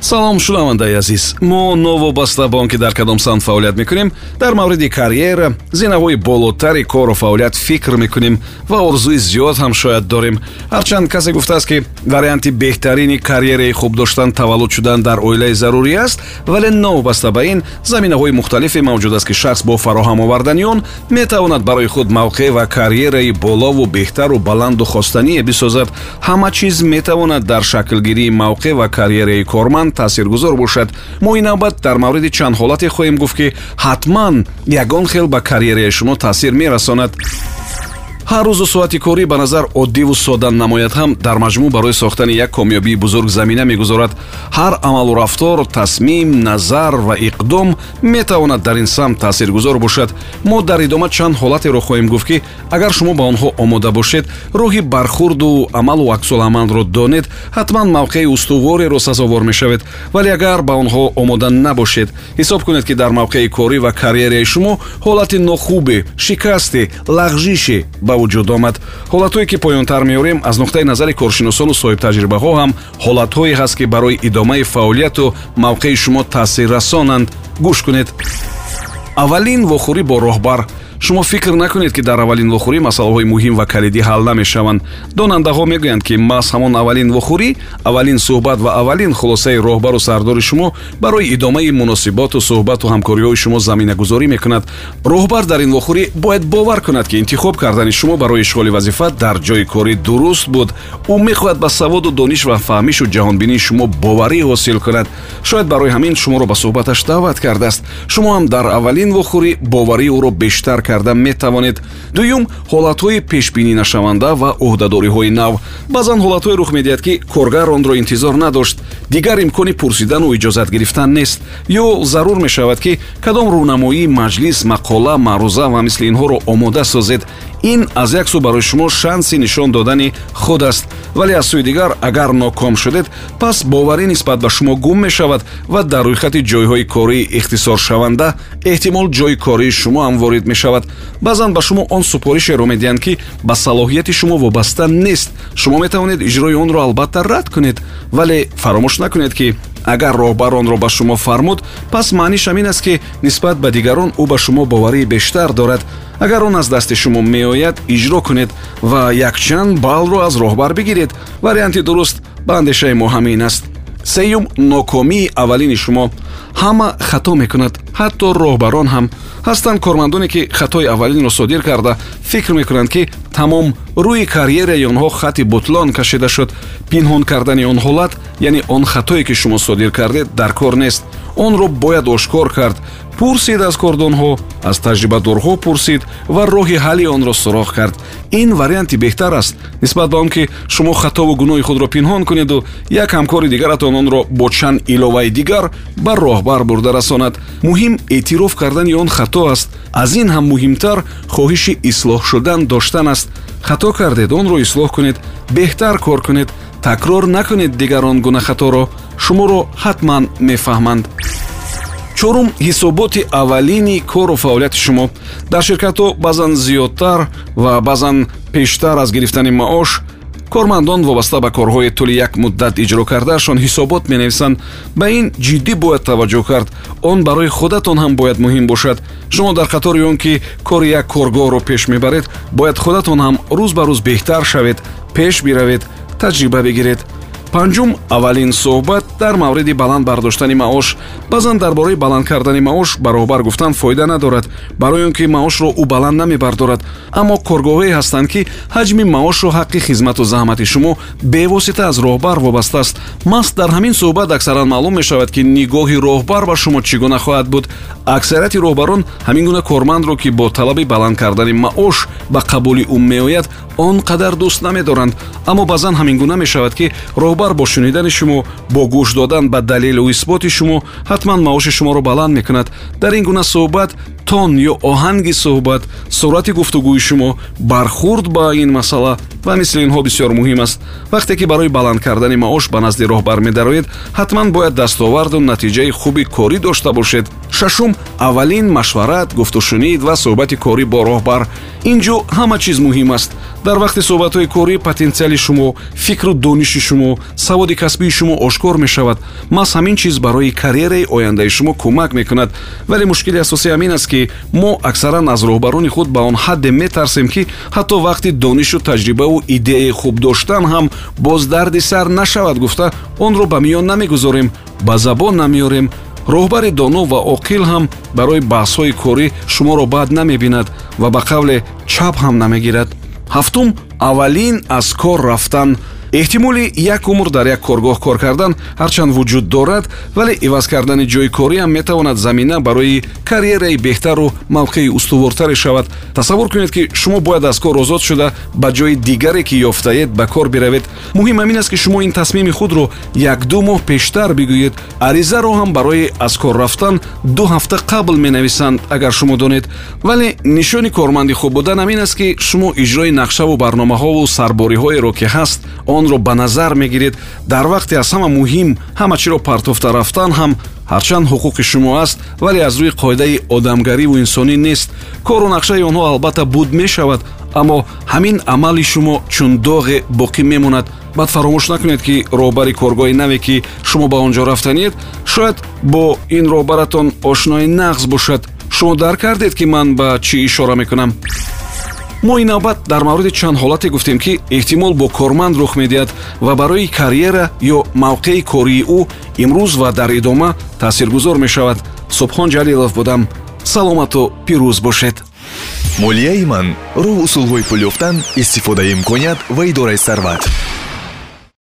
салом шунавандаи азиз. Мо новобаста ба он ки дар кадом санд фаъолият мекунем дар мавриди карьера зинаҳои болотари кору фаъолият фикр мекунем ва орзуи зиёд ҳам шояд дорем. Ҳарчанд касе гуфтааст ки варианти беҳтарини карьераи хуб доштан таваллуд шудан дар оилаи зарурӣ аст вале новобаста ба ин заминаҳои мухталифе мавҷуд аст ки шахс бо фароҳам овардани он метавонад барои худ мавқеъ ва карьераи болову беҳтару баланду хостание бисозад. Ҳама чиз метавонад дар шаклгирии мавқеъ ва карьераи корманд ҳатман таъсиргузор бошад. мо ин навбат дар мавриди чанд ҳолате хоҳем гуфт ки ҳатман ягон хел ба карьераи шумо таъсир мерасонад ҳар рӯзу соати корӣ ба назар оддиву сода намояд. Ҳам дар маҷмӯъ барои сохтани як комёбии бузург замина мегузорад. Ҳар амалу рафтор тасмим назар ва иқдом метавонад дар ин самт таъсиргузор бошад. Мо дар идома чанд ҳолатеро хоҳем гуфт ки агар шумо ба онҳо омода бошед роҳи бархурду амалу аксуламалро донед ҳатман мавқеи устувореро сазовор мешавед. Вале агар ба онҳо омода набошед ҳисоб кунед ки дар мавқеи корӣ ва карьераи шумо ҳолати нохубе шикасте лағжише ба вуҷуд омад. Ҳолатҳое ки поёнтар меорем аз нуқтаи назари коршиносону соҳибтаҷрибаҳо ҳам ҳолатҳое ҳаст ки барои идомаи фаъолияту мавқеи шумо таъсиррасонанд. Гӯш кунед. Аввалин вохӯрӣ бо роҳбар шумо фикр накунед ки дар аввалин вохӯрӣ масъалаҳои муҳим ва калидӣ ҳал намешаванд. Донандаҳо мегӯянд ки маҳз ҳамон аввалин вохӯрӣ аввалин суҳбат ва аввалин хулосаи роҳбару сардори шумо барои идомаи муносиботу суҳбату ҳамкориҳои шумо заминагузорӣ мекунад. Роҳбар дар ин вохӯрӣ бояд бовар кунад ки интихоб кардани шумо барои ишғоли вазифа дар ҷои корӣ дуруст буд. Ӯ мехоҳад ба саводу дониш ва фаҳмишу ҷаҳонбинии шумо боварӣ ҳосил кунад. Шояд барои ҳамин шуморо ба суҳбаташ даъват кардааст. Шумо ҳам дар аввалин вохӯрӣ боварии ӯро бештар карда метавонед дуюм ҳолатҳои пешбининашаванда ва ӯҳдадориҳои нав. Баъзан ҳолатҳое рух медиҳад ки коргар онро интизор надошт дигар имкони пурсидану иҷозат гирифтан нест. Ё зарур мешавад ки кадом рӯнамоӣ маҷлис мақола маъруза ва мисли инҳоро омода созед ин аз як сӯ барои шумо шанси нишон додани худ аст. Вале аз сӯи дигар агар ноком шудед пас боварӣ нисбат ба шумо гум мешавад ва дар рӯйхати ҷойҳои кории ихтисоршаванда эҳтимол ҷойи кории шумо ҳам ворид мешавад баъзан ба шумо он супоришеро медиҳанд ки ба салоҳияти шумо вобаста нест. Шумо метавонед иҷрои онро албатта рад кунед вале фаромӯш накунед ки агар роҳбар онро ба шумо фармуд пас маъниш ҳамин аст ки нисбат ба дигарон ӯ ба шумо боварии бештар дорад. Агар он аз дасти шумо меояд иҷро кунед ва якчанд баллро аз роҳбар бигиред. Варианти дуруст ба андешаи мо ҳамин аст сеюм нокомии аввалини шумо. Ҳама хато мекунад. Ҳатто роҳбарон ҳам. Ҳастанд кормандоне ки хатои аввалинро содир карда. Фикр мекунанд ки тамом рӯи карьераи онҳо хати бутлон кашида шуд. Пинҳон кардани он ҳолат яъне он хатое ки шумо содир кардед дар кор нест. Онро бояд ошкор кард пурсид аз кордонҳо аз таҷрибадорҳо пурсид ва роҳи ҳалли онро суроғ кард. Ин варианти беҳтар аст нисбат ба он ки шумо хатову гуноҳи худро пинҳон кунеду як ҳамкори дигаратон онро бо чанд иловаи дигар ба роҳбар бурда расонад. Муҳим эътироф кардани он хато аст. Аз ин ҳам муҳимтар хоҳиши ислоҳ шудан доштан аст. Хато кардед онро ислоҳ кунед беҳтар кор кунед такрор накунед дигарон гуна хаторо шуморо ҳатман мефаҳманд чорум ҳисоботи аввалини кору фаъолияти шумо. Дар ширкатҳо баъзан зиёдтар ва баъзан пештар аз гирифтани маош кормандон вобаста ба корҳои тӯли як муддат иҷро кардаашон ҳисобот менависанд. Ба ин ҷиддӣ бояд таваҷҷӯҳ кард. Он барои худатон ҳам бояд муҳим бошад. Шумо дар қатори он ки кори як коргоҳро пеш мебаред бояд худатон ҳам рӯз ба рӯз беҳтар шавед пеш биравед таҷриба бигиред панҷум аввалин суҳбат дар мавриди баланд бардоштани маош. Баъзан дар бораи баланд кардани маош ба роҳбар гуфтан фоида надорад. Барои он ки маошро ӯ баланд намебардорад. Аммо коргоҳое ҳастанд ки ҳаҷми маошу ҳаққи хизмату заҳмати шумо бевосита аз роҳбар вобаста аст. Маст дар ҳамин суҳбат аксаран маълум мешавад ки нигоҳи роҳбар ба шумо чӣ гуна хоҳад буд. Аксарияти роҳбарон ҳамин гуна кормандро ки бо талаби баланд кардани маош ба қабули ӯ меояд он қадар дӯст намедоранд. Аммо баъзан ҳамин гуна мешавад ки роҳбар бо шунидани шумо бо гӯш додан ба далелу исботи шумо ҳатман маоши шуморо баланд мекунад. Дар ин гуна суҳбат тон ё оҳанги суҳбат сурати гуфтугӯи шумо бархурд ба ин масъала ва мисли инҳо бисёр муҳим аст. Вақте ки барои баланд кардани маош ба назди роҳбар медароед ҳатман бояд дастоварду натиҷаи хуби корӣ дошта бошед. Шашум аввалин машварат гуфтушунид ва суҳбати корӣ бо роҳбар. Ин ҷо ҳама чиз муҳим аст. Дар вақти суҳбатҳои корӣ потенсиали шумо фикру дониши шумо саводи касбии шумо ошкор мешавад. Маҳз ҳамин чиз барои карьераи ояндаи шумо кӯмак мекунад. Вале мушкили асосӣ ҳамин аст ки мо аксаран аз роҳбарони худ ба он ҳадде метарсем ки ҳатто вақти донишу таҷрибаву идеяи хуб доштан ҳам боз дарди сар нашавад гуфта. Онро ба миён намегузорем ба забон намеорем роҳбари доно ва оқил ҳам барои баҳсҳои корӣ шуморо бад намебинад ва ба қавле чап ҳам намегирад. Ҳафтум аввалин аз кор рафтан эҳтимоли як умр дар як коргоҳ кор кардан ҳарчанд вуҷуд дорад вале иваз кардани ҷойи кориам метавонад замина барои карьераи беҳтару мавқеи устувортаре шавад. Тасаввур кунед ки шумо бояд аз кор озод шуда ба ҷои дигаре ки ёфтаед ба кор биравед. Муҳим амин аст ки шумо ин тасмими худро якду моҳ пештар бигӯед. Аризаро ҳам барои аз кор рафтан ду ҳафта қабл менависанд агар шумо донед. Вале нишони корманди хуб будан амин аст ки шумо иҷрои нақшаву барномаҳову сарбориҳоеро ки ҳаст онро ба назар мегиред дар вақте аз ҳама муҳим ҳама чиро партофта рафтан ҳам ҳарчанд ҳуқуқи шумо аст вале аз рӯи қоидаи одамгариву инсонӣ нест. Кору нақшаи онҳо албатта буд мешавад аммо ҳамин амали шумо чун доғе боқӣ мемонад. Баъд фаромӯш накунед ки роҳбари коргоҳи наве ки шумо ба он ҷо рафтаниед шояд бо ин роҳбаратон ошнои нағз бошад. Шумо дарк кардед ки ман ба чӣ ишора мекунам мо ин навбат дар мавриди чанд ҳолате гуфтем ки эҳтимол бо корманд рух медиҳад ва барои карьера ё мавқеи кории ӯ имрӯз ва дар идома таъсиргузор мешавад. Субҳон ҷалилов будам. Саломату пирӯз бошед. Молияи ман роҳ усулҳои пул ёфтан истифодаи имконият ва идораи сарват